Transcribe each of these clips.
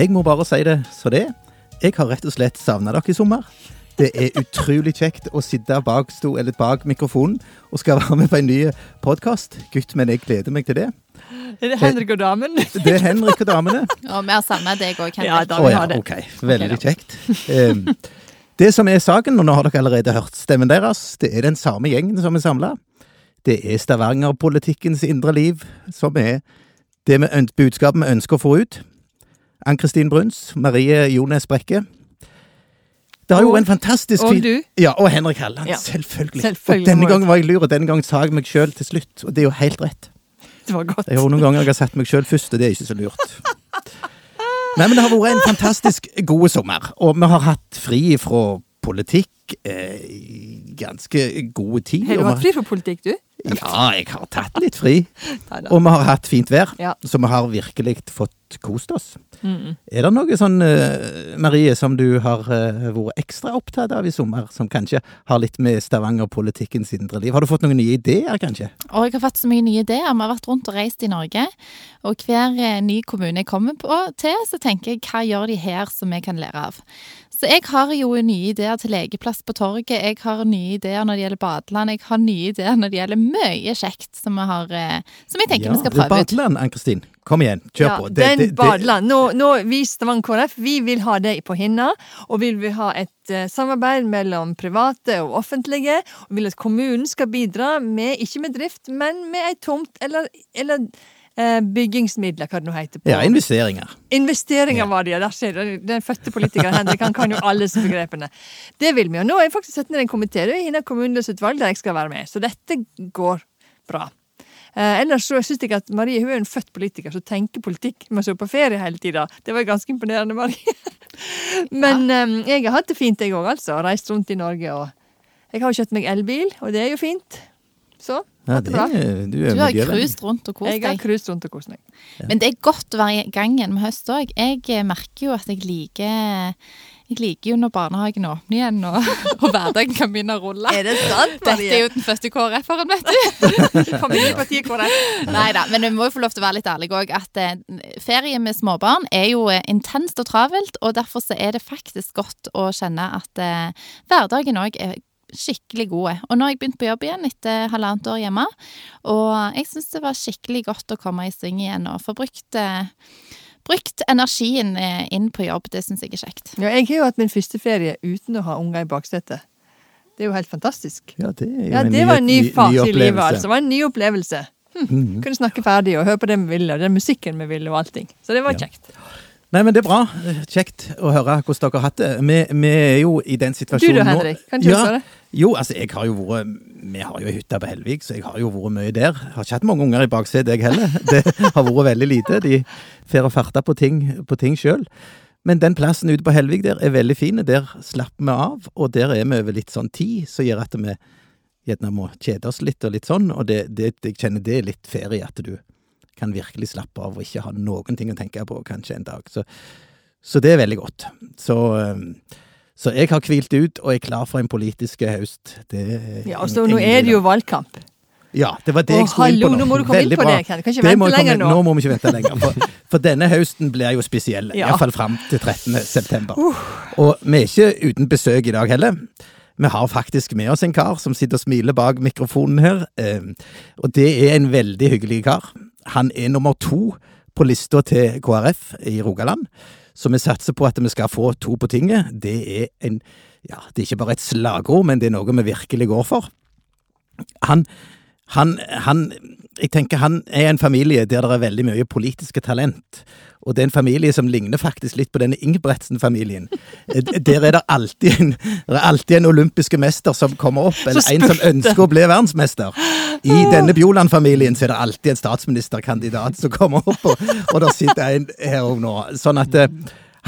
Jeg må bare si det så det. Jeg har rett og slett savna dere i sommer. Det er utrolig kjekt å sitte bak, sto, eller bak mikrofonen og skal være med på en ny podkast. Gutt, men jeg gleder meg til det. Er det Henrik og damen? Det er Henrik og damene. Og vi har savna deg òg, Henrik. Ja, da vi ja, ha det. ok. Veldig kjekt. Um, det som er saken, og nå har dere allerede hørt stemmen deres, det er den samme gjengen som er samla. Det er Stavanger-politikkens indre liv som er det budskapet vi ønsker å få ut. Ann-Kristin Bruns, Marie Jones Brekke. Det har jo en fantastisk og du. Ja, og Henrik Halland. Ja. Selvfølgelig. Selvfølgelig Og denne gangen var jeg lur, og denne gangen sa jeg meg sjøl til slutt, og det er jo helt rett. Det var godt. Det er jo noen ganger jeg har satt meg sjøl først, og det er ikke så lurt. Nei, men det har vært en fantastisk god sommer, og vi har hatt fri fra politikk eh, ganske god tid. Har du hatt fri fra politikk, du? Ja, jeg har tatt litt fri. Og vi har hatt fint vær, Ja. så vi har virkelig fått kost oss. Mm. Er det noe sånn, eh, Marie, som du har eh, vært ekstra opptatt av i sommer, som kanskje har litt med Stavanger-politikkens indre liv? Har du fått noen nye ideer, kanskje? Og jeg har fått så mye nye ideer. Vi har vært rundt og reist i Norge. Og hver eh, ny kommune jeg kommer på, til, så tenker jeg hva gjør de her som vi kan lære av? Så jeg har jo nye ideer til legeplass på torget. Jeg har nye ideer når det gjelder badeland. Jeg har nye ideer når det gjelder mye kjekt som, har, som jeg tenker vi skal prøve ut. Badeland, Ann-Kristin. Kom igjen, kjør Ja, på. Det- den det- det- badeland. Nå, nå vi Stavanger KrF vi vil ha det på hinna, og vi vil ha et uh, samarbeid mellom private og offentlige. Og vil at kommunen skal bidra med, ikke med drift, men med ei tomt eller, eller eh, byggingsmidler, hva det nå heter. på Ja, investeringer. Investeringer Ja. var det, ja. Der ser du. Den fødte politikeren Henrik han kan jo alle begrepene. Det vil vi. Og nå har jeg faktisk satt ned en komité i Hinna kommuneløsutvalg der jeg skal være med. Så dette går bra. Eh, ellers så syns jeg at Marie hun er en født politiker som tenker politikk mens hun er på ferie hele tida. Det var ganske imponerende, Marie. Men eh, jeg har hatt det fint, jeg òg, altså. Reist rundt i Norge og Jeg har jo kjøpt meg elbil, og det er jo fint. Så Ja, det er, du er Du har cruiset rundt og kost deg. Jeg har cruiset rundt og kost meg. Men det er godt å være i gangen med høst òg. Jeg eh, merker jo at jeg liker jeg liker jo når barnehagen åpner igjen og, og hverdagen kan begynne å rulle. Er det sant, Dette er jo den første KrF-eren, vet du. Familiepartiet KrF. Nei da, men vi må jo få lov til å være litt ærlige òg. At eh, ferie med småbarn er jo eh, intenst og travelt, og derfor så er det faktisk godt å kjenne at eh, hverdagen òg er skikkelig god. Og nå har jeg begynt på jobb igjen etter halvannet år hjemme, og jeg syns det var skikkelig godt å komme i sving igjen og få brukt eh, Brukt energien eh, inn på jobb, det syns jeg er kjekt. Ja, jeg har jo hatt min første ferie uten å ha unger i baksetet. Det er jo helt fantastisk. Ja, det er jo Ja, en det var en ny fase i livet, altså. Det var en ny opplevelse. Hm. Mhm. Kunne snakke ferdig og høre på det vi ville, og den musikken vi ville, og allting. Så det var kjekt. Ja. Nei, men det er bra. Kjekt å høre hvordan dere har hatt det. Vi, vi er jo i den situasjonen nå Du da, Henrik? Kan ikke du ja, svare? Jo, altså, jeg har jo vært Vi har jo ei hytte på Helvik, så jeg har jo vært mye der. Jeg har ikke hatt mange unger i baksetet, jeg heller. Det har vært veldig lite. De får og farter på ting, på ting sjøl. Men den plassen ute på Helvik der er veldig fin. Der slapper vi av, og der er vi over litt sånn tid, som gjør at vi gjerne må kjede oss litt og litt sånn. Og det, det, jeg kjenner det er litt ferie, at du kan virkelig slappe av og ikke ha noen ting å tenke på kanskje en dag. Så, så det er veldig godt. Så, um, så jeg har hvilt ut og er klar for en politisk høst. Det Ja, og så nå er det jo valgkamp. Ja, det var det jeg skulle inn på hallo, nå. nå må du komme inn på bra. det, Kan ikke Det vente lenger nå. Nå må vi ikke vente lenger. For, for denne høsten blir jo spesiell. Ja. Iallfall fram til 13. september. Og vi er ikke uten besøk i dag heller. Vi har faktisk med oss en kar som sitter og smiler bak mikrofonen her. Eh, Og det er en veldig hyggelig kar. Han er nummer to på lista til KrF i Rogaland. Så vi satser på at vi skal få to på tinget. Det er en Ja, det er ikke bare et slagord, men det er noe vi virkelig går for. Han han, han Jeg tenker han er en familie der det er veldig mye politiske talent. Og det er en familie som ligner faktisk litt på denne Ingebretsen-familien. Der er det alltid en, det er alltid en olympiske mester som kommer opp, eller en som ønsker å bli verdensmester. I denne Bjoland-familien så er det alltid en statsministerkandidat som kommer opp, og, og der sitter en her og nå. Sånn at eh,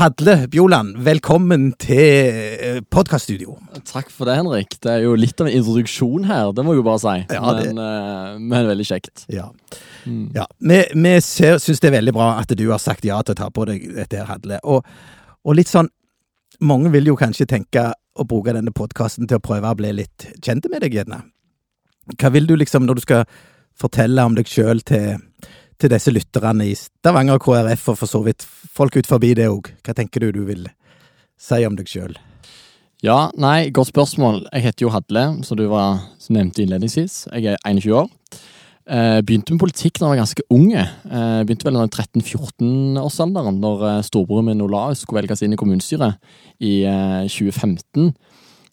Hadle Bjoland, velkommen til podkaststudio. Takk for det, Henrik. Det er jo litt av en introduksjon her, det må jeg jo bare si. Ja, det- men, eh, men veldig kjekt. Ja. Mm. Ja, Vi, vi syns det er veldig bra at du har sagt ja til å ta på deg dette her, Hadle. Og, og litt sånn Mange vil jo kanskje tenke å bruke denne podkasten til å prøve å bli litt kjent med deg, gjerne. Hva vil du liksom, når du skal fortelle om deg sjøl til, til disse lytterne i Stavanger KrF, og for så vidt folk ut forbi det òg. Hva tenker du du vil si om deg sjøl? Ja, nei, godt spørsmål. Jeg heter jo Hadle, som du var, som nevnte innledningsvis. Jeg er 21 år. Eh, begynte med politikk da jeg var ganske unge. Eh, begynte vel i 13-14-årsalderen, når eh, storebroren min Olaus skulle velges inn i kommunestyret i eh, 2015.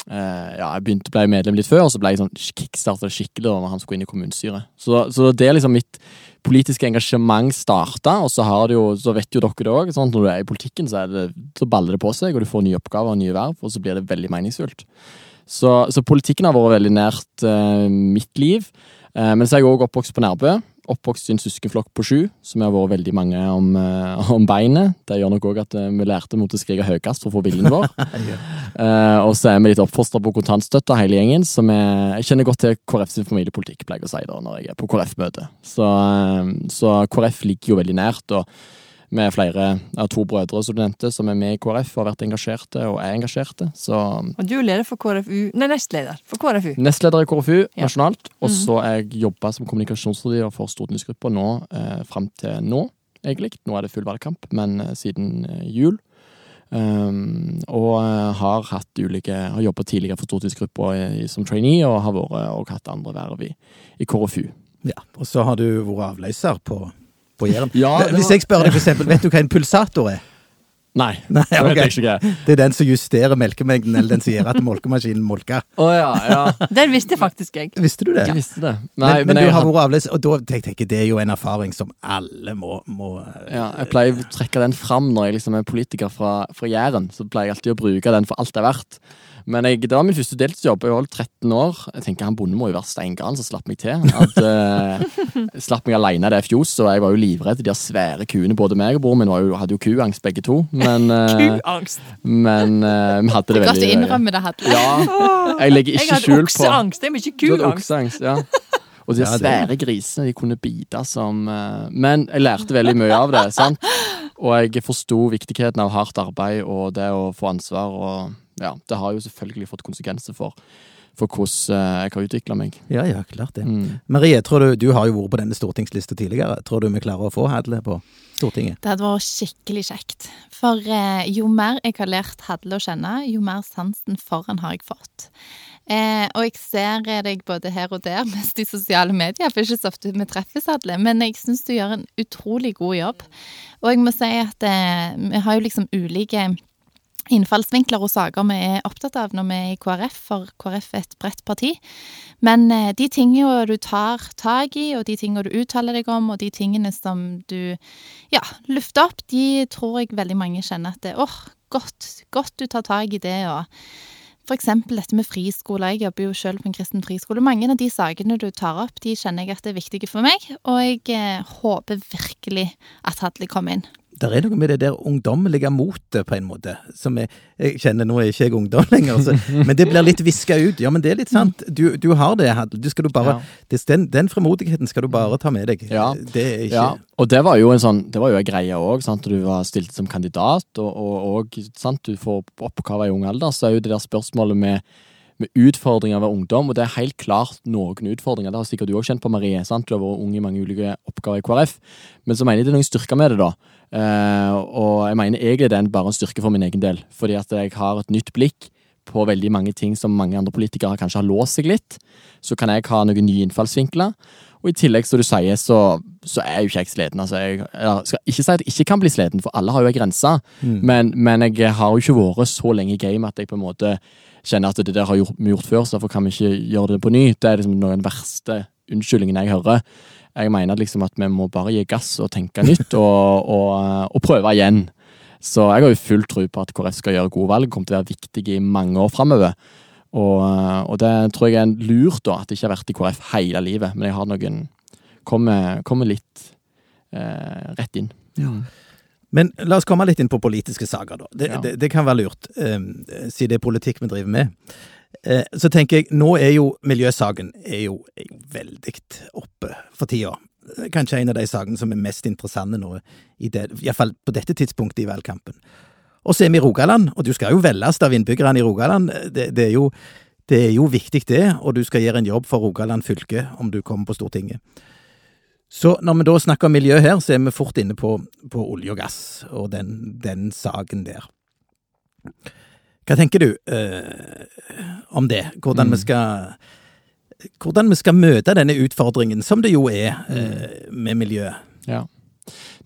Eh, ja, jeg begynte ble medlem litt før, og så ble jeg sånn kickstarta skikkelig da når han skulle inn i kommunestyret. Så, så det er liksom mitt politiske engasjement starta, og så jo, så vet jo dere det òg. Sånn, når du er i politikken, så, er det, så baller det på seg, og du får nye oppgaver og nye verv, og så blir det veldig meningsfullt. Så, så politikken har vært veldig nært uh, mitt liv. Uh, men så er jeg òg oppvokst på Nærbø. Oppvokst i en søskenflokk på sju, som har vært veldig mange om, eh, om beinet. Det gjør nok òg at eh, vi lærte mot å skrike høyest for å få viljen vår. Eh, og så er vi litt oppfostra på kontantstøtte, hele gjengen. Så vi, jeg kjenner godt til KrF sin familiepolitikk, pleier jeg å si da, når jeg er på KrF-møte. Så, eh, så KrF ligger jo veldig nært. og er flere, har to brødre som du nevnte, som er med i KrF og har vært engasjerte og er engasjerte. Så Og du er leder for KrFU Nei, nestleder for KrFU. nestleder i KrFU Ja. nasjonalt. Og Mhm. så -hmm. jeg jobba som kommunikasjonsrådgiver for stortingsgruppa nå eh, fram til nå, egentlig. Nå er det full valgkamp, men eh, siden eh, jul. Um, og eh, har hatt ulike Har jobba tidligere for stortingsgruppa som trainee, og har vært og hatt andre verv i, i KrFU. Ja, og så har du vært avløser på, på Jæren. Ja, var... Hvis jeg spør deg for eksempel, vet du hva en pulsator er? Nei, Nei, ikke. Det er den som justerer melkemengden, eller den som gjør at molkemaskinen molker. Oh, ja, ja. Den visste faktisk jeg. Visste du det? Jeg visste det. men, men, men du har vært avløser, og da tenker jeg det er jo en erfaring som alle må, må Ja, jeg pleier å trekke den fram når jeg liksom er politiker fra, fra Jæren. Så pleier jeg alltid å bruke den for alt det er verdt. Men jeg, det var min første deltidsjobb. Jeg holdt 13 år. Jeg tenker Han bonden må jo være steingal som slapp meg til. At, uh, slapp meg alene i det fjoset, og jeg var jo livredd. De har svære kuene. Både meg og broren min var jo, hadde jo kuangst, begge to. Men, uh, Kuangst. men uh, vi hadde det Godt du veldig innrømme det, Hadle. Ja, jeg legger Jeg ikke hadde skjul på okseangst, det er mye kuangst. okseangst, ja. Og de Ja, svære grisene de kunne bite som Men jeg lærte veldig mye av det. sant? Og jeg forsto viktigheten av hardt arbeid og det å få ansvar. Og ja, det har jo selvfølgelig fått konsekvenser for, for hvordan eh, jeg har utvikla meg. Ja, ja, klart det. Mm. Marie, tror du, du har jo vært på denne stortingslista tidligere. Tror du vi klarer å få Hadle på Stortinget? Det hadde vært skikkelig kjekt. For eh, jo mer jeg har lært Hadle å kjenne, jo mer sansen for han har jeg fått. Eh, og jeg ser deg både her og der, mest i sosiale medier, for ikke så ofte vi treffes, alle. Men jeg syns du gjør en utrolig god jobb. Og jeg må si at eh, vi har jo liksom ulike innfallsvinkler og saker vi er opptatt av når vi er i KrF, for KrF er et bredt parti. Men eh, de tingene du tar tak i, og de tingene du uttaler deg om, og de tingene som du ja, lufter opp, de tror jeg veldig mange kjenner at det åh, godt, godt du tar tak i det, og eksempel dette med friskoler. Jeg jobber jo selv på en kristen friskole. Mange av de sakene du tar opp, de kjenner jeg at er viktige for meg, og jeg eh, håper virkelig at Hadle kommer inn. Det er noe med det der ungdommelige motet, på en måte, som jeg, jeg kjenner Nå er ikke jeg ungdom lenger, så, men det blir litt viska ut. Ja, men det er litt sant. Du, du har det, Hadle. Du du bare, Ja. det, den, den frimodigheten skal du bare ta med deg. Ja. Det er ikke Ja, og det var jo en sånn, det var jo en greie òg. Du var stilt som kandidat, og, og, og sant? du får oppgaver i ung alder. Så er jo det der spørsmålet med, med utfordringer ved ungdom, og det er helt klart noen utfordringer. Det har sikkert du òg kjent på, Marie. sant? Du har vært ung i mange ulike oppgaver i KrF. Men så mener jeg det er noen styrker med det, da. Eh, og jeg mener egentlig det er bare en styrke for min egen del. Fordi at jeg har et nytt blikk på veldig mange ting som mange andre politikere kanskje har låst seg litt. Så kan jeg ha noen nye innfallsvinkler. Og i tillegg, som du sier, så, så er jo ikke jeg sliten. Altså, jeg, jeg skal ikke si at jeg ikke kan bli sliten, for alle har jo ei grense. Men, men jeg har jo ikke vært så lenge i game at jeg på en måte kjenner at det der har vi gjort før, så derfor kan vi ikke gjøre det på ny. Det er liksom noen av den verste unnskyldningen jeg hører. Jeg mener liksom at vi må bare gi gass og tenke nytt, og, og, og prøve igjen. Så jeg har jo full tro på at KrF skal gjøre gode valg, kommer til å være viktig i mange år framover. Og, og det tror jeg er lurt, da, at jeg ikke har vært i KrF hele livet. Men jeg har noen Kommer, kommer litt eh, rett inn. Men la oss komme litt inn på politiske saker, da. Det, Ja. det, det kan være lurt, eh, siden det er politikk vi driver med. Eh, så tenker jeg, nå er jo miljøsaken veldig oppe for tida. Kanskje en av de sakene som er mest interessante nå, i det, iallfall på dette tidspunktet i valgkampen. Og så er vi i Rogaland, og du skal jo velges av innbyggerne i Rogaland. Det, det, er jo, det er jo viktig det, og du skal gjøre en jobb for Rogaland fylke om du kommer på Stortinget. Så når vi da snakker om miljø her, så er vi fort inne på, på olje og gass og den, den saken der. Hva tenker du eh, om det? Hvordan, Mm. vi skal, hvordan vi skal møte denne utfordringen, som det jo er eh, med miljøet? Ja.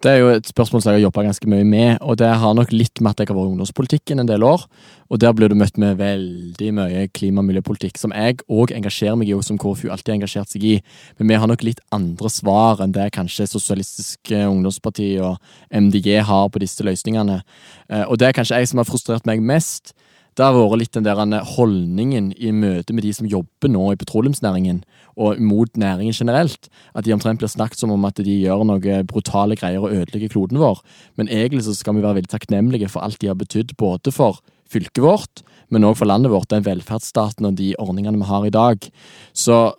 Det er jo et spørsmål som jeg har jobba ganske mye med, og det har nok litt med at jeg har vært i ungdomspolitikken en del år. Og der blir du møtt med veldig mye klima- og miljøpolitikk, som jeg òg engasjerer meg i, og som KrFU alltid har engasjert seg i. Men vi har nok litt andre svar enn det kanskje Sosialistisk Ungdomsparti og MDG har på disse løsningene. Eh, Og det er kanskje jeg som har frustrert meg mest. Det har vært litt den der holdningen i møte med de som jobber nå i petroleumsnæringen, og mot næringen generelt. At de omtrent blir snakket som om at de gjør noe brutale greier og ødelegger kloden vår. Men egentlig så skal vi være veldig takknemlige for alt de har betydd, både for fylket vårt, men òg for landet vårt, den velferdsstaten og de ordningene vi har i dag. Så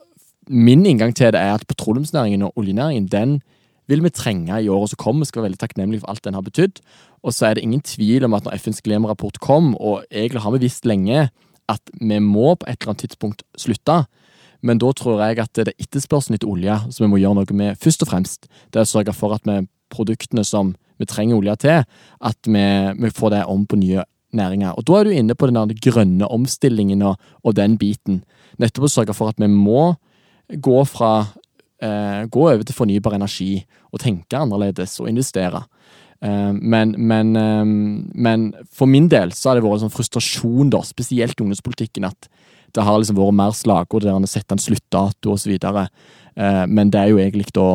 min inngang til det er at petroleumsnæringen og oljenæringen, den vil vi trenge i året som kommer. Vi skal være veldig takknemlige for alt den har betydd. Og så er det ingen tvil om at når FNs klimarapport kom, og egentlig har vi visst lenge at vi må på et eller annet tidspunkt slutte, men da tror jeg at det er etterspørselen etter olje som vi må gjøre noe med først og fremst. Det er å sørge for at vi produktene som vi trenger olje til, at vi, vi får det om på nye næringer. Og da er du inne på den grønne omstillingen og, og den biten. Nettopp å sørge for at vi må gå fra eh, gå over til fornybar energi og tenke annerledes og investere. Eh, men, men, eh, men for min del så har det vært en sånn frustrasjon, da, spesielt i ungdomspolitikken, at det har liksom vært mer slagord der en har sett en sluttdato osv. Eh, men det er jo egentlig da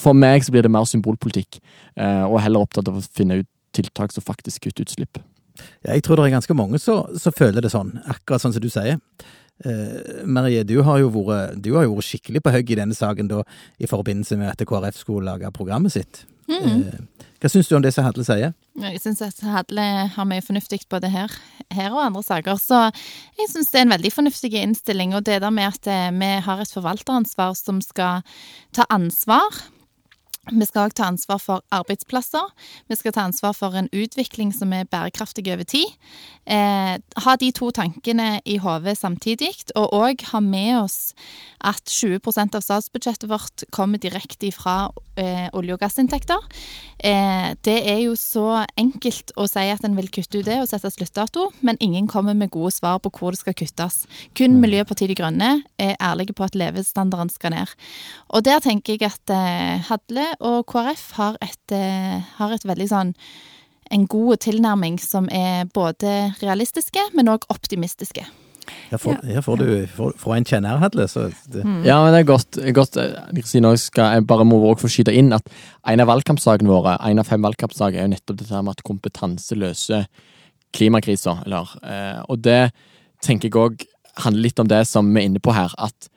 For meg så blir det mer symbolpolitikk, og heller opptatt av å finne ut tiltak som faktisk kutter utslipp. Ja, jeg tror det er ganske mange som føler det sånn, akkurat sånn som du sier. Eh, Marie, du har, jo vært, du har jo vært skikkelig på høgg i denne saken da, i forbindelse med at KrF skulle lage programmet sitt. Eh, hva syns du om det som Hadle sier? Jeg syns at Hadle har mye fornuftig både her, her og andre saker. Så jeg syns det er en veldig fornuftig innstilling. Og det der med at eh, vi har et forvalteransvar som skal ta ansvar. Vi skal òg ta ansvar for arbeidsplasser. Vi skal ta ansvar for en utvikling som er bærekraftig over tid. Eh, ha de to tankene i hodet samtidig, og òg ha med oss at 20% av statsbudsjettet vårt kommer direkte fra eh, olje- og gassinntekter. Eh, det er jo så enkelt å si at en vil kutte ut det og sette sluttdato, men ingen kommer med gode svar på hvor det skal kuttes. Kun Miljøpartiet De Grønne er ærlige på at levestandarden skal ned. Og der tenker jeg at eh, Hadle og KrF har et, eh, har et veldig sånn en god tilnærming som er både realistiske, men òg optimistiske. Her får, her får du får, får en kjenner, Hadle. Så det, Ja, men det er godt. godt eh, jeg, nå skal, jeg bare må også få skyte inn at en av valgkampsakene våre, en av fem valgkampsaker, er jo nettopp dette her med at kompetanse løser klimakrisa. Eller, eh, og det tenker jeg òg handler litt om det som vi er inne på her. At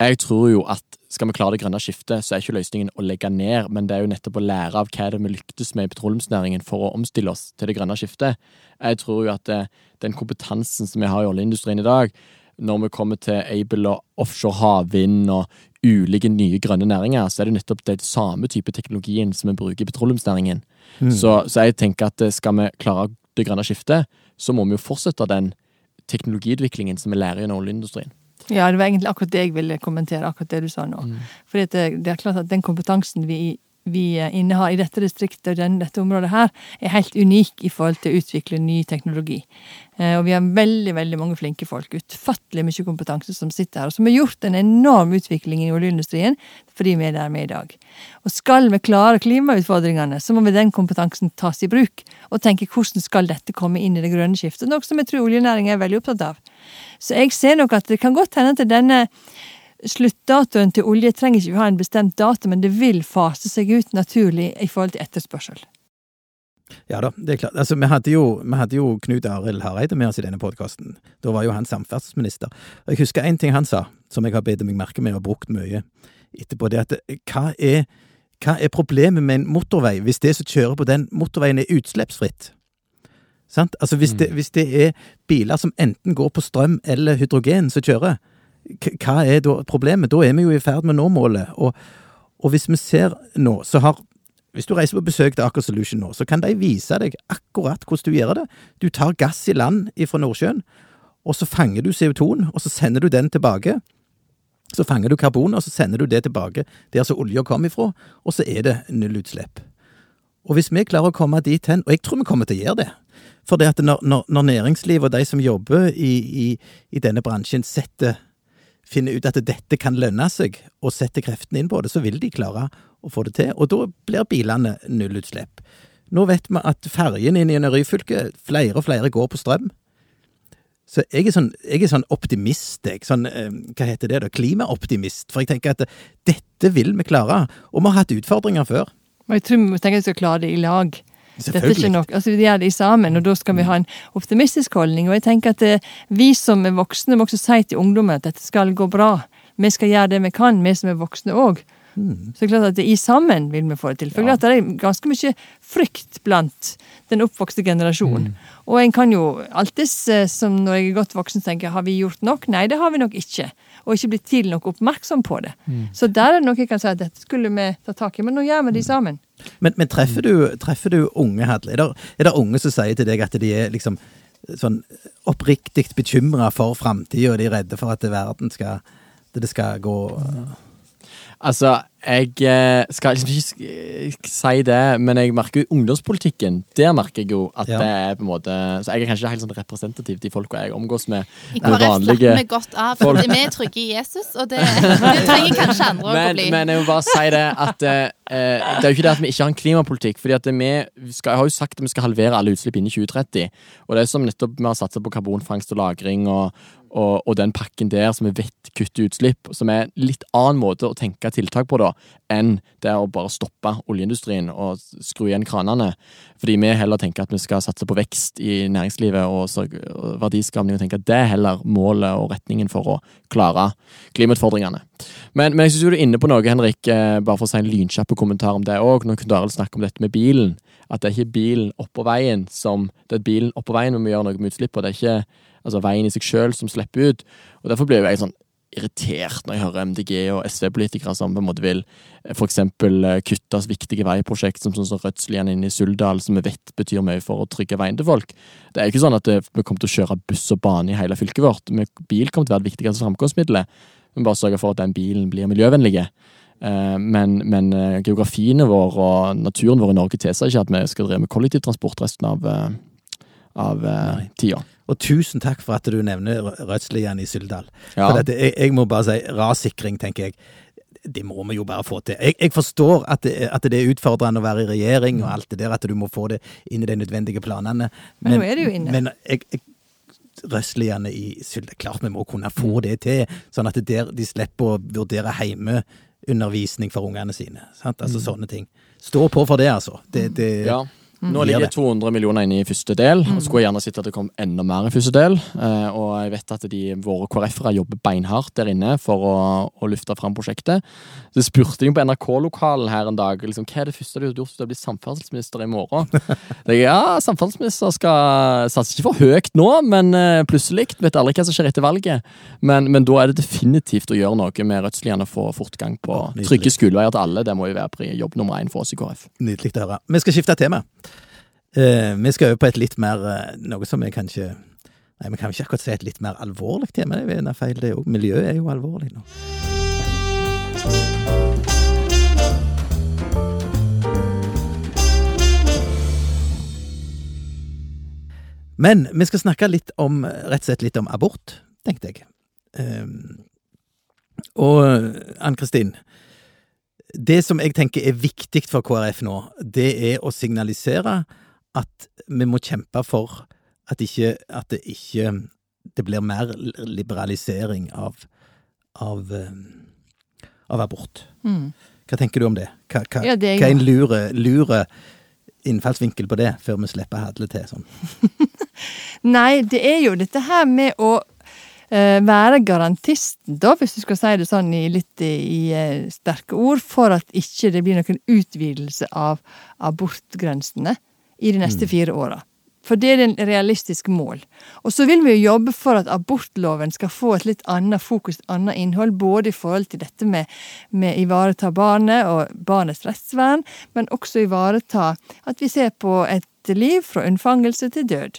jeg tror jo at skal vi klare det grønne skiftet, så er ikke løsningen å legge ned, men det er jo nettopp å lære av hva det vi lyktes med i petroleumsnæringen for å omstille oss til det grønne skiftet. Jeg tror jo at det, den kompetansen som vi har i oljeindustrien i dag, når vi kommer til Able og offshore havvind og ulike nye grønne næringer, så er det nettopp den samme type teknologien som vi bruker i petroleumsnæringen. Så, så jeg tenker at eh, skal vi klare det grønne skiftet, så må vi jo fortsette den teknologiutviklingen som vi lærer i oljeindustrien. Ja, det var egentlig akkurat det jeg ville kommentere, akkurat det du sa nå. For det, det er klart at den kompetansen vi, vi innehar i dette distriktet og den, dette området her, er helt unik i forhold til å utvikle ny teknologi. Eh, og vi har veldig veldig mange flinke folk, utfattelig mye kompetanse som sitter her, og som har gjort en enorm utvikling i oljeindustrien fordi vi er der er i dag. Og skal vi klare klimautfordringene, så må vi den kompetansen tas i bruk, og tenke hvordan skal dette komme inn i det grønne skiftet, noe som jeg tror oljenæringen er veldig opptatt av. Så jeg ser nok at det kan godt hende at denne sluttdatoen til olje trenger ikke ha en bestemt dato, men det vil fase seg ut naturlig i forhold til etterspørsel. Ja da, det er klart. Altså, vi hadde jo, vi hadde jo Knut Arild Hareide med oss i denne podkasten. Da var jo han samferdselsminister. Jeg husker én ting han sa, som jeg har bedt meg merke med og brukt mye etterpå. Det at hva er, hva er problemet med en motorvei hvis det som kjører på den motorveien er utslippsfritt? Sant? Altså hvis det, hvis det er biler som enten går på strøm eller hydrogen som kjører, hva er da problemet? Da er vi jo i ferd med å nå målet. Og, og hvis vi ser nå, så har hvis du reiser på besøk til Aker Solution nå, så kan de vise deg akkurat hvordan du gjør det. Du tar gass i land fra Nordsjøen, og så fanger du CO2-en, og så sender du den tilbake. Så fanger du karbon, og så sender du det tilbake der som olja kom ifra, og så er det nullutslipp. Og hvis vi klarer å komme dit hen, og jeg tror vi kommer til å gjøre det For det at når, når, når næringslivet og de som jobber i, i, i denne bransjen, setter finner ut at dette kan lønne seg, og setter kreftene inn på det, så vil de klare å få det til. Og da blir bilene nullutslipp. Nå vet vi at ferjene inn i Ryfylke, flere og flere går på strøm. Så jeg er sånn, jeg er sånn optimist, jeg. Sånn, eh, hva heter det da? Klimaoptimist. For jeg tenker at dette vil vi klare. Og vi har hatt utfordringer før. Og jeg tror vi tenker vi skal klare det i lag. Dette er ikke nok, altså Vi gjør det sammen, og da skal vi ha en optimistisk holdning. Og jeg tenker at eh, vi som er voksne må også si til ungdommen at dette skal gå bra. Vi skal gjøre det vi kan, vi som er voksne òg. Så det er klart at i sammen vil vi få det til. For det er det er ganske mye frykt blant den oppvokste generasjonen. Og en kan jo alltids, eh, som når jeg er godt voksen, tenke har vi gjort nok? Nei, det har vi nok ikke. Og ikke blitt tidlig nok oppmerksom på det. Så der er det noe jeg kan si at dette skulle vi ta tak i, men nå gjør vi det sammen. Men, men treffer, du, treffer du unge, Hadle? Er, det- er det unge som sier til deg at de er liksom sånn oppriktig bekymra for framtida, og de er redde for at verden skal det skal gå Altså, jeg eh, skal liksom ikke si det, men jeg merker jo ungdomspolitikken. Der merker jeg jo at Ja. det er på en måte Så jeg er kanskje ikke helt sånn representativ de folka jeg omgås med. I KrF slapper vi godt av. folk. Vi er trygge i Jesus, og det, det trenger kanskje andre men, å Men, bli. men jeg må bare si det at eh, eh, Det er jo ikke det at vi ikke har en klimapolitikk. fordi at det vi skal, Jeg har jo sagt at vi skal halvere alle utslipp innen 2030. Og det er som nettopp vi har satsa på karbonfangst og -lagring og, og, og den pakken der som vi vet kutter utslipp. Som er en litt annen måte å tenke tiltak på da enn det å bare stoppe oljeindustrien og skru igjen kranene. Fordi vi heller tenker at vi skal satse på vekst i næringslivet og, verdiskapning, og tenker at det er heller målet og retningen for å klare klimautfordringene. Men, men jeg syns du er inne på noe, Henrik, eh, bare for å si en lynkjapp kommentar om det òg. Når Knut Arild snakker om dette med bilen. At det er ikke bilen oppå veien som Det er bilen oppå veien vi må gjøre noe med utslipp, og det er ikke altså, veien i seg sjøl som slipper ut. Og Derfor blir jeg sånn irritert når jeg hører MDG og SV-politikere som på en måte vil f.eks. for eksempel eh, kutte viktige veiprosjekt som sånn som Rødslien inne i Suldal, som vi vet betyr mye for å trygge veien til folk. Det er ikke sånn at eh, vi kommer til å kjøre buss og bane i hele fylket vårt. Bil kommer til å være det viktigste framkomstmiddelet. Vi må bare sørge for at den bilen blir miljøvennlig. Eh, Men, men eh, geografien vår og naturen vår i Norge tilsier ikke at vi skal drive med kollektivtransport resten av, eh, av eh, tida. Og tusen takk for at du nevner Rødslian i Syldal. Ja. For dette, jeg, jeg må bare si rassikring, tenker jeg. Det må vi jo bare få til. Jeg, jeg forstår at det, at det er utfordrende å være i regjering og alt det der, at du må få det inn i de nødvendige planene. Men nå er det jo inne. Men jeg, jeg, Røsliane i Syldal Klart vi må kunne få det til, sånn at det der, de slipper å vurdere heimeundervisning for ungene sine. Sant? Altså sånne ting. Stå på for det, altså. Det, det, Ja. Nå ligger det. det 200 millioner inne i første del. og Skulle jeg gjerne sett at det kom enda mer i første del. Eh, og jeg vet at de, våre KrF-ere jobber beinhardt der inne for å, å lufte fram prosjektet. Så spurte de på NRK-lokalen her en dag liksom, hva er det første du har gjort hvis du blir samferdselsminister i morgen. Jeg, ja, samferdselsminister skal satse ikke for høyt nå, men eh, plutselig. Vet aldri hva som skjer etter valget. Men, men da er det definitivt å gjøre noe med Rødsliene og få fortgang på trygge skoleveier til alle. Det må jo være jobb nummer én for oss i KrF. Nydelig å høre. Vi skal skifte tema. Eh, vi skal over på et litt mer eh, Noe som er kanskje Nei, vi kan ikke akkurat si et litt mer alvorlig tema. Det er feil, det òg. Miljøet er jo alvorlig nå. Men vi skal snakke litt om rett og slett litt om abort, tenkte jeg. Um, og Ann-Kristin, det som jeg tenker er viktig for KrF nå, det er å signalisere at vi må kjempe for at, ikke, at det ikke det blir mer liberalisering av, av, eh, av abort. Mm. Hva tenker du om det? Hva, hva, Ja, det er hva er en lure, lure innfallsvinkel på det, før vi slipper Hadle til sånn? Nei, det er jo dette her med å uh, være garantisten, da, hvis du skal si det sånn i litt i, eh, sterke ord, for at ikke det blir noen utvidelse av abortgrensene i de neste fire åra. For det er en realistisk mål. Og så vil vi jo jobbe for at abortloven skal få et litt annet fokus, et annet innhold, både i forhold til dette med, med ivareta barnet og barnets rettsvern, men også ivareta at vi ser på et liv fra unnfangelse til død.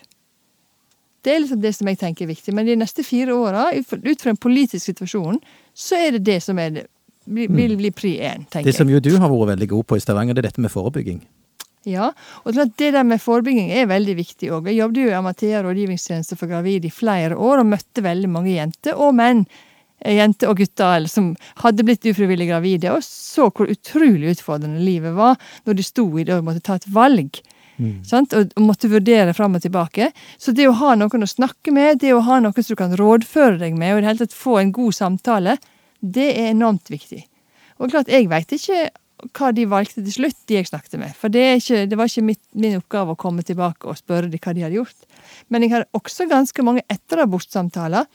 Det er liksom det som jeg tenker er viktig. Men de neste fire åra, ut fra- en politisk situasjon, så er det det som er det, vil, vil bli pri én, tenker Det som jo du har vært veldig god på i Stavanger, det er dette med forebygging. Ja, og det er der med forebygging er veldig viktig òg. Jeg jobbet jo i Amathea rådgivningstjeneste for gravide i flere år, og møtte veldig mange jenter og menn. eh, Jenter og gutter som hadde blitt ufrivillig gravide, og så hvor utrolig utfordrende livet var når de sto i det og måtte ta et valg. Sant? Og, og måtte vurdere fram og tilbake. Så det å ha noen å snakke med, det å ha noen som du kan rådføre deg med, og i det hele tatt få en god samtale, det er enormt viktig. Og klart, jeg veit ikke hva de valgte til slutt, de jeg snakket med. For det, er ikke, det var ikke mitt, min oppgave å komme tilbake og spørre dem hva de hadde gjort. Men jeg har også ganske mange etterabortsamtaler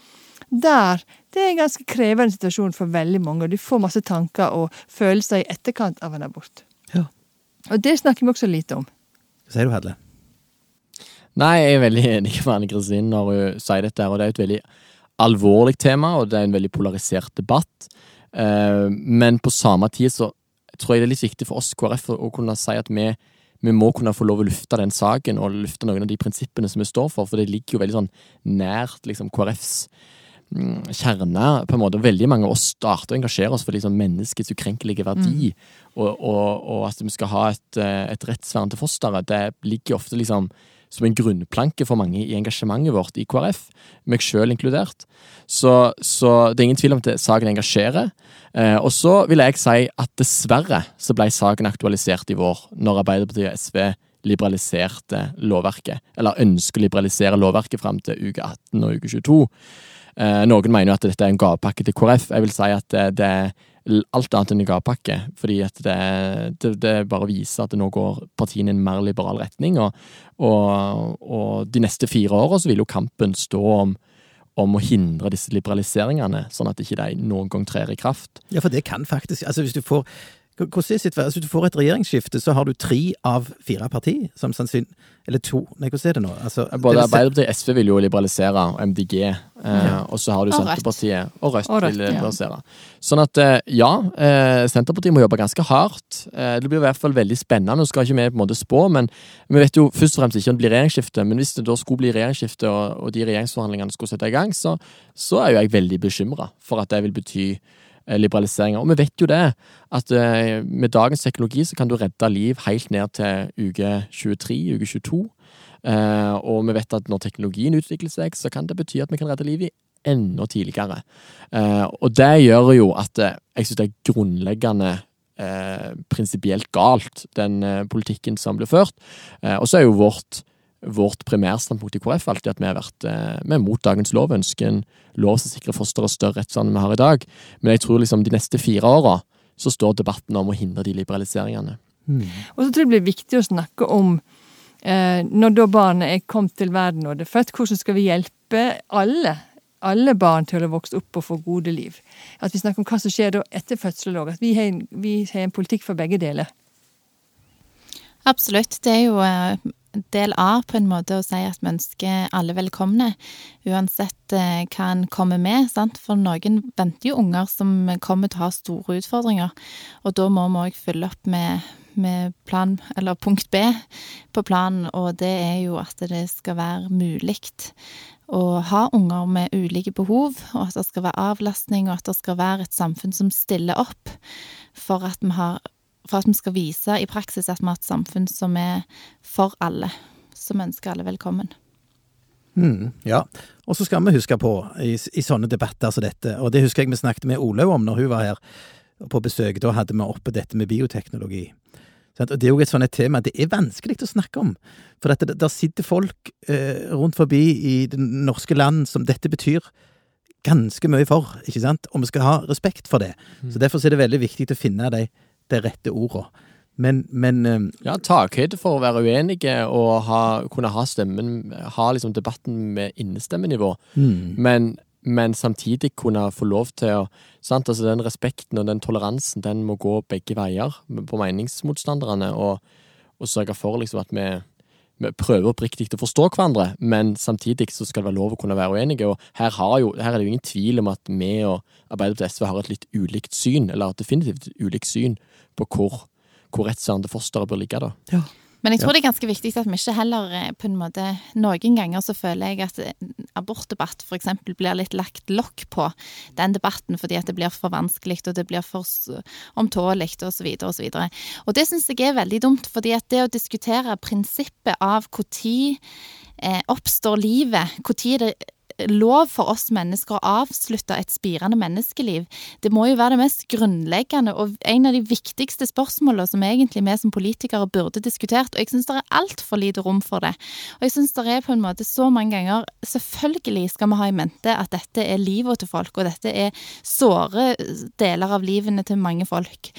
der det er en ganske krevende situasjon for veldig mange, og du får masse tanker og følelser i etterkant av en abort. Ja. Og det snakker vi også lite om. Hva sier du, Hedle? Nei, jeg er veldig enig med Anne Kristin når hun sier dette, og det er et veldig alvorlig tema, og det er en veldig polarisert debatt. Eh, men på samme tid så tror jeg det er litt viktig for oss KrF å, kunne si at vi, vi må kunne få lov å lufte den saken, og lufte noen av de prinsippene som vi står for, for det ligger jo veldig sånn nært liksom KrFs mm, kjerne, på en måte. Veldig mange av oss starter å engasjere oss for liksom menneskets ukrenkelige verdi, og, og, og at vi skal ha et, eh, et rettsvern til fosteret. Det ligger ofte liksom som en grunnplanke for mange i engasjementet vårt i KrF, meg sjøl inkludert. Så, så det er ingen tvil om at saken engasjerer. Eh, og så vil jeg si at dessverre så ble saken aktualisert i vår, når Arbeiderpartiet og SV liberaliserte lovverket, eller ønsker å liberalisere lovverket fram til uke 18 og uke 22. Eh, noen mener jo at dette er en gavepakke til KrF. Jeg vil si at det, det alt annet enn en gavepakke. Fordi at det, det, det bare viser at nå går partiene i en mer liberal retning. Og, og, og de neste fire åra så vil jo kampen stå om, om å hindre disse liberaliseringene, sånn at ikke de noen gang trer i kraft. Ja, for det kan faktisk Altså, hvis du får hvordan er situasjonen? Altså, Hvis du får et regjeringsskifte, så har du tre av fire partier som sannsynlig Eller to Nei, hvordan er det nå? Altså, Både det Arbeiderpartiet og SV vil jo liberalisere, og MDG. Eh, og så har du Og Rødt. Senterpartiet og Rødt, Og Rødt, vil ja. liberalisere. Sånn at eh, ja, eh, Senterpartiet må jobbe ganske hardt. Eh, det blir i hvert fall veldig spennende. Nå skal ikke vi på en måte spå, men vi vet jo først og fremst ikke om det blir regjeringsskifte. Men hvis det da skulle bli regjeringsskifte, og, og de regjeringsforhandlingene skulle sette i gang, så, så er jo jeg veldig bekymra for at det vil bety liberaliseringer. Og vi vet jo det, at eh, med dagens teknologi så kan du redde liv helt ned til uke 23, uke 22. Eh, og vi vet at når teknologien utvikler seg, så kan det bety at vi kan redde liv i enda tidligere. Eh, og det gjør jo at eh, jeg syns det er grunnleggende eh, prinsipielt galt, den eh, politikken som blir ført. Eh, og så er jo vårt Vårt primærstandpunkt i KrF alltid at vi har vært eh, vi er mot dagens lov, ønsker en lov som sikrer fosteret større rettsvern enn vi har i dag. Men jeg tror liksom de neste fire åra så står debatten om å hindre de liberaliseringene. Og så tror jeg det blir viktig å snakke om eh, når da barnet er kommet til verden og det er født, hvordan skal vi hjelpe alle? Alle barn til å vokse opp og få gode liv. At vi snakker om hva som skjer da etter fødsel òg. At vi har, en, vi har en politikk for begge deler. Absolutt. Det er jo eh, del A på en måte å si at vi ønsker alle velkomne, uansett eh, hva en kommer med. Sant? For noen venter jo unger som kommer til å ha store utfordringer, og da må vi òg fylle opp med, med plan, eller punkt B på planen, og det er jo at det skal være mulig å ha unger med ulike behov, og at det skal være avlastning, og at det skal være et samfunn som stiller opp for at vi har for at vi skal vise i praksis at vi har et samfunn som er for alle. Som ønsker alle velkommen. Mm, ja, og så skal vi huske på i, i sånne debatter som dette, og det husker jeg vi snakket med Olaug om når hun var her på besøk, da hadde vi oppe dette med bioteknologi. Og Det er jo et sånt tema det er vanskelig å snakke om. For at det, der sitter folk eh, rundt forbi i det norske land som dette betyr ganske mye for, ikke sant? Og vi skal ha respekt for det. Så Derfor er det veldig viktig å finne de, de rette ordene. Men, men eh, Ja, takhøyde for å være uenige og ha, kunne ha stemmen Ha liksom debatten med innestemmenivå. mm, Men, men samtidig kunne få lov til å sant? Altså Den respekten og den toleransen den må gå begge veier på meningsmotstanderne, og, og sørge for liksom at vi, vi prøver oppriktig å forstå hverandre, men samtidig så skal det være lov å kunne være uenige. og Her, har jo, her er det jo ingen tvil om at vi og Arbeiderpartiet og SV har et litt ulikt syn, eller definitivt ulikt syn på hvor, hvor rettsvernet til fosteret bør ligge. da. Men jeg tror det er ganske viktig at vi ikke heller eh, på en måte Noen ganger så føler jeg at eh, abortdebatt f.eks. blir litt lagt lokk på den debatten fordi at det blir for vanskelig og det blir for omtålig osv. osv. Og det syns jeg er veldig dumt, fordi at det å diskutere prinsippet av når eh, oppstår livet, når er det lov for oss mennesker å avslutte et spirende menneskeliv. Det må jo være det mest grunnleggende og en av de viktigste spørsmålene som egentlig vi som politikere burde diskutert, og jeg syns det er altfor lite rom for det. Og jeg syns det er på en måte så mange ganger Selvfølgelig skal vi ha i mente at dette er livet til folk, og dette er såre deler av livene til mange folk.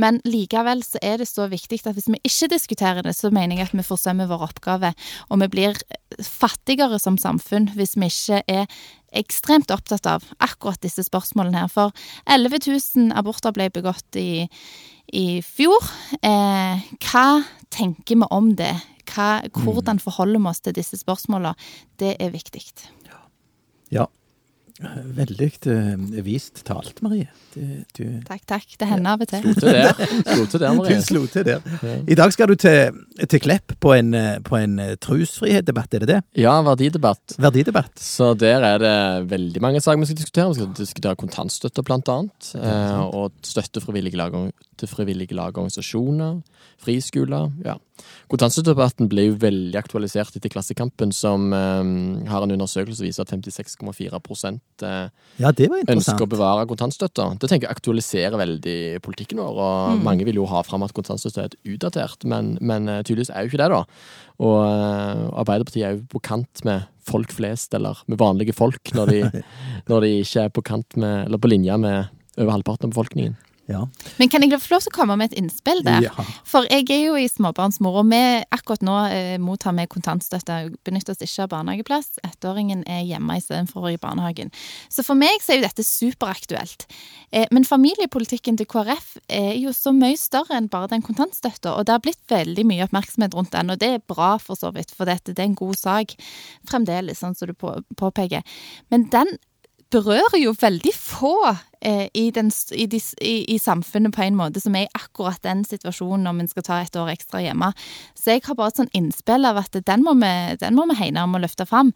Men likevel så er det så viktig at hvis vi ikke diskuterer det, så mener jeg at vi forsømmer vår oppgave, og vi blir fattigere som samfunn hvis vi ikke er ekstremt opptatt av akkurat disse spørsmålene her. For 11 000 aborter ble begått i, i fjor. Eh, hva tenker vi om det? Hva, hvordan forholder vi oss til disse spørsmålene? Det er viktig. Ja. Veldig eh, vist talt, Marie. Du, du, Takk, takk. Det hender av og til. Slo til der, Slo til der du Marie. slo til der. I dag skal du til, til Klepp på en, på en eh, trosfrihetsdebatt, er det det? Ja, verdidebatt. Verdidebatt. Så der er det veldig mange saker vi skal diskutere. Vi skal diskutere kontantstøtte, blant annet. Eh, og støtte frivillige lag, til frivillige lag og organisasjoner. Friskoler. Ja. Kontantstøttedebatten ble jo veldig aktualisert etter Klassekampen, som eh, har en undersøkelse som viser at 56,4 eh, Ja, ønsker å bevare kontantstøtta. Det tenker jeg aktualiserer veldig politikken vår. og Mange vil jo ha fram at kontantstøtte er utdatert, men, men eh, tydeligvis er jo ikke det, da. Og eh, Arbeiderpartiet er jo på kant med folk flest, eller med vanlige folk, når de, når de ikke er på kant med, eller på linje med over halvparten av befolkningen. Ja. Men kan jeg få lov til å komme med et innspill der? Ja. For jeg er jo i småbarnsmor, og vi akkurat nå eh, mottar vi kontantstøtte. Benytter oss ikke av barnehageplass. Ettåringen er hjemme istedenfor i barnehagen. Så for meg så er jo dette superaktuelt. Eh, men familiepolitikken til KrF er jo så mye større enn bare den kontantstøtta, og det har blitt veldig mye oppmerksomhet rundt den, og det er bra for så vidt, for dette, det er en god sak fremdeles, sånn som du på, påpeker. Men den berører jo veldig få eh, i, den, i, de, i, i samfunnet på en måte som er i akkurat den situasjonen når vi skal ta et år ekstra hjemme. Så jeg har bare et sånn innspill av at den må vi, den må vi hegne om å løfte fram.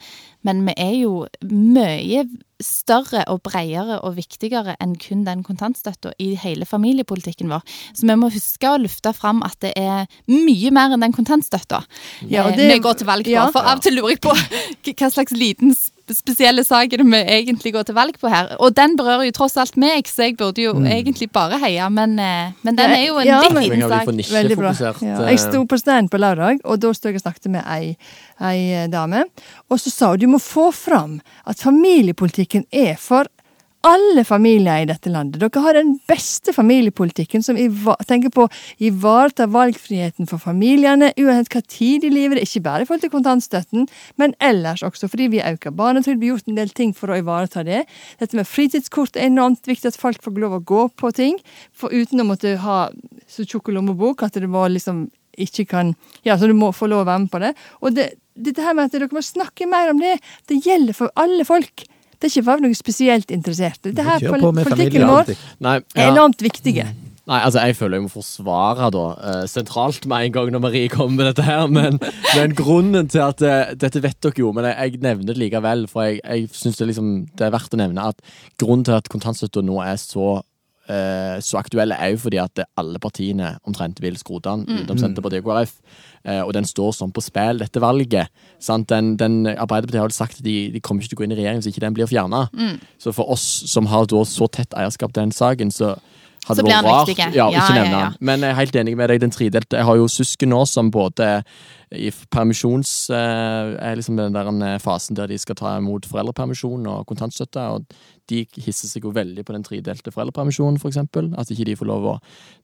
Men vi er jo mye større og bredere og viktigere enn kun den kontantstøtta i hele familiepolitikken vår. Så vi må huske å løfte fram at det er mye mer enn den kontantstøtta Ja, eh, det- vi går til valg på. ja. For av og til lurer jeg på hva slags liten spesielle sak er vi egentlig går til valg på her. Og den berører jo tross alt meg, så jeg burde jo egentlig bare heie, men, eh, men den er jo en ja, litt men- liten sak. Veldig bra. Ja. eh, Jeg sto på stand på lørdag, og da stod jeg og snakket med ei, ei dame. Og så sa hun du må få fram at familiepolitikken er for alle familier i dette landet. Dere har den beste familiepolitikken som tenker på å ivareta valgfriheten for familiene, uansett hva tid i livet ikke bare i forhold til kontantstøtten, men ellers også, fordi vi øker barnetrygd, vi har gjort en del ting for å ivareta det. Dette med fritidskort er enormt viktig, at folk får lov å gå på ting, for uten å måtte ha så tjukk lommebok at det må liksom ikke kan Ja, så du må få lov å være med på det. Og det, dette her med at dere må snakke mer om det, det gjelder for alle folk. Det er ikke bare noe spesielt interessert. Dette her på politikken vår. Nei, er ja. enormt viktige. Nei, altså jeg føler jeg må forsvare da, uh, sentralt med en gang når Marie kommer med dette her, men, men grunnen til at uh, Dette vet dere jo, men jeg, jeg nevner det likevel, for jeg, jeg syns det, liksom, det er verdt å nevne at grunnen til at kontantstøtta nå er så eh, så aktuelle er jo fordi at alle partiene omtrent vil skrote den, utenom Senterpartiet og KrF. Eh, og den står sånn på spill, dette valget. Sant? Den, den, Arbeiderpartiet har jo sagt at de, de kommer ikke til å gå inn i regjering hvis ikke den blir fjerna. Så for oss som har så tett eierskap til den saken, så hadde Så blir han rart viktig. ja, ikke nevne ja. Men jeg er helt enig med deg, den tredelte. Jeg har jo søsken nå som både i permisjons... eh, er liksom den der eh, fasen der de skal ta imot foreldrepermisjon og kontantstøtte. og de hisser seg jo veldig på den tredelte foreldrepermisjonen, f.eks. At ikke de får lov å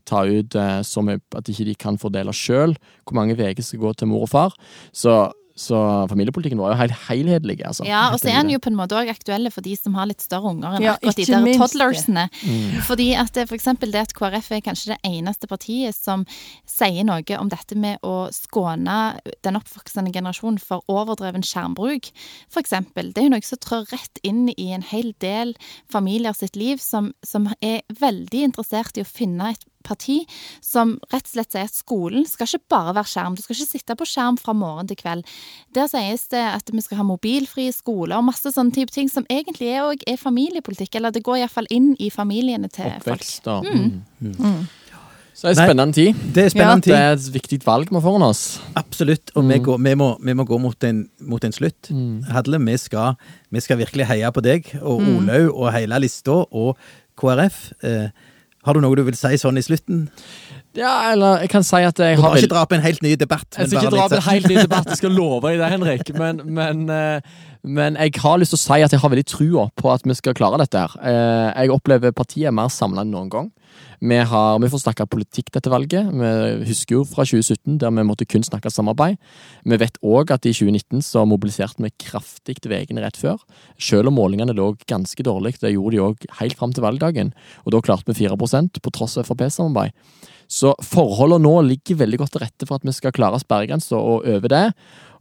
ta ut eh, så mye At ikke de kan fordele sjøl hvor mange uker skal gå til mor og far. Så, så familiepolitikken vår er jo helt helhetlig. Altså. Ja, og så er den jo på en måte òg aktuelle for de som har litt større unger enn Ja, akkurat de der minst toddlersene. Mm. Fordi at det, for eksempel det at KrF er kanskje det eneste partiet som sier noe om dette med å skåne den oppvoksende generasjonen for overdreven skjermbruk, for eksempel. Det er jo noe som trår rett inn i en hel del familier sitt liv, som, som er veldig interessert i å finne et parti som rett og slett sier at skolen skal ikke bare være skjerm. Du skal ikke sitte på skjerm fra morgen til kveld. Der sies det at vi skal ha mobilfrie skoler og masse sånne type ting som egentlig er, også er familiepolitikk. Eller det går iallfall inn i familiene til folk. Oppvekst da mm. Så det er en spennende tid. Det er spennende Det tid. er et viktig valg vi har foran oss. Absolutt. Og vi, går, vi, må, vi må gå mot en, mot en slutt. Hadle, vi skal, vi skal virkelig heie på deg og Olaug og hele lista og KrF. Eh, har du noe du vil si sånn i slutten? Ja, eller jeg kan si at jeg Du har må ikke dra opp en helt ny debatt. Jeg skal ikke dra opp en sånn- helt ny debatt, jeg skal love deg det, Henrik. Men, men, eh, men jeg har lyst til å si at jeg har veldig trua på at vi skal klare dette. her. Eh, Jeg opplever partiet er mer samla enn noen gang. Vi, har, vi får snakke politikk dette valget. Vi husker jo fra 2017, der vi måtte kun snakke samarbeid. Vi vet òg at i 2019 så mobiliserte vi kraftig til veiene rett før. Selv om målingene lå ganske dårlig. Det gjorde de òg helt fram til valgdagen. Og da klarte vi 4% på tross av Frp-samarbeid. Så forholdene nå ligger veldig godt til rette for at vi skal klare sperregrensa og over det.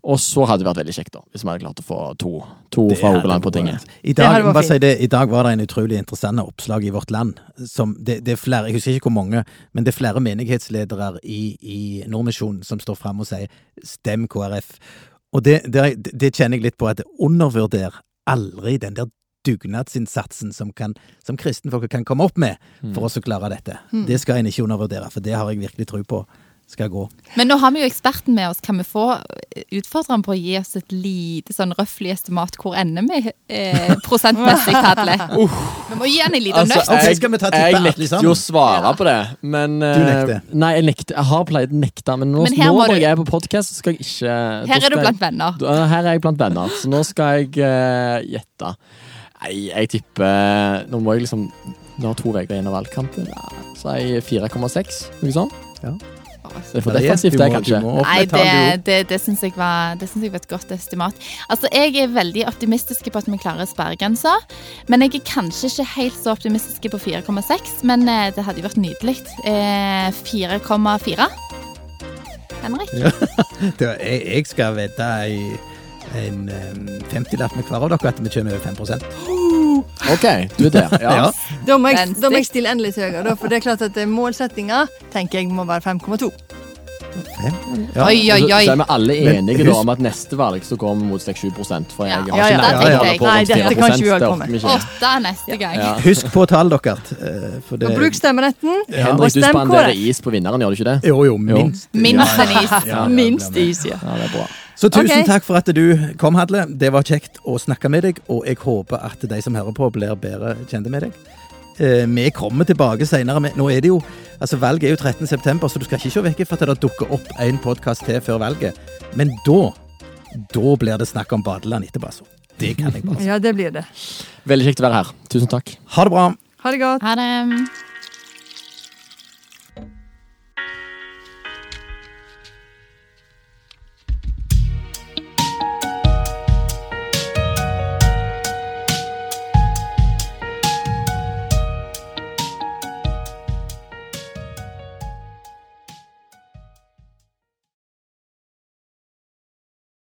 Og så hadde det vært veldig kjekt da, hvis vi hadde klart å få to, to fra Rogaland på tinget. I dag, bare si det, I dag var det en utrolig interessant oppslag i Vårt Land. Som det, det er flere, Jeg husker ikke hvor mange, men det er flere menighetsledere i, i Nordmisjonen som står fram og sier 'stem KrF'. Og det, det, det kjenner jeg litt på, at undervurder aldri den der dugnadsinnsatsen som, kan, som kristenfolket kan komme opp med for oss å klare dette. Det skal en ikke undervurdere, for det har jeg virkelig tro på skal gå. Men nå har vi jo eksperten med oss. Kan vi få utfordre ham på å gi oss et lite sånn røftlig estimat? Hvor ender vi eh, prosentmessig, Hadle? Vi må gi han en liten Altså, nøtt. Jeg, skal vi ta jeg nekter jo å svare på det, men eh, Du nekter? Nei, jeg nekter. Jeg har pleid å nekte, men nå, Men nå når du- jeg er på podkast, skal jeg ikke Her er du blant venner. Jeg, Her er jeg blant venner, så nå skal jeg uh, gjette. Nei, jeg tipper Nå må jeg liksom Nå har to uker igjen av valgkampen. Ja, Så er jeg 4,6, noe sånt? Ja. Det er for defensivt, det, kanskje. Nei, det, det, det syns jeg, jeg var et godt estimat. Altså, Jeg er veldig optimistisk på at vi klarer sperregrensa. Men jeg er kanskje ikke helt så optimistisk på 4,6. Men eh, det hadde jo vært nydelig. Eh, 4,4. Henrik? Det var- jeg, jeg skal vedde i en um, 50-lapp med hver av dere at vi kommer over 5 OK, du er der. Ja. Ja. Da må, jeg, da må jeg stille enda litt høyere, for det er klart at målsettinga tenker jeg må være 5,2. Ja. Oi, oi, oi. så er vi alle Men enige da om at neste valg så kommer vi mot 6-7 For jeg Ja. har Ja, ja, ikke jeg. på Nei, dette kan ikke vi holde på med. Åtte neste gang. Ja. Husk på tall, dere. eh, For det, Og bruk stemmeretten. Ja. Henrik, du spanderer is på vinneren, gjør du ikke det? Jo, jo, minst. Minst en is. Ja, ja, Minst is, ja. Ja, det er bra. Så tusen okay. takk for at du kom, Hadle. Det var kjekt å snakke med deg, og jeg håper at de som hører på, blir bedre kjente med deg. Eh, vi kommer tilbake senere. Nå er det jo, altså Valget er jo 13. september, så du skal ikke se vekk fra at det dukker opp en podkast til før valget. Men da, da blir det snakk om badeland etterpå, altså. Det kan jeg bare si. Ja, det blir det. Veldig kjekt å være her. Tusen takk. Ha det bra. Ha det godt. Ha det.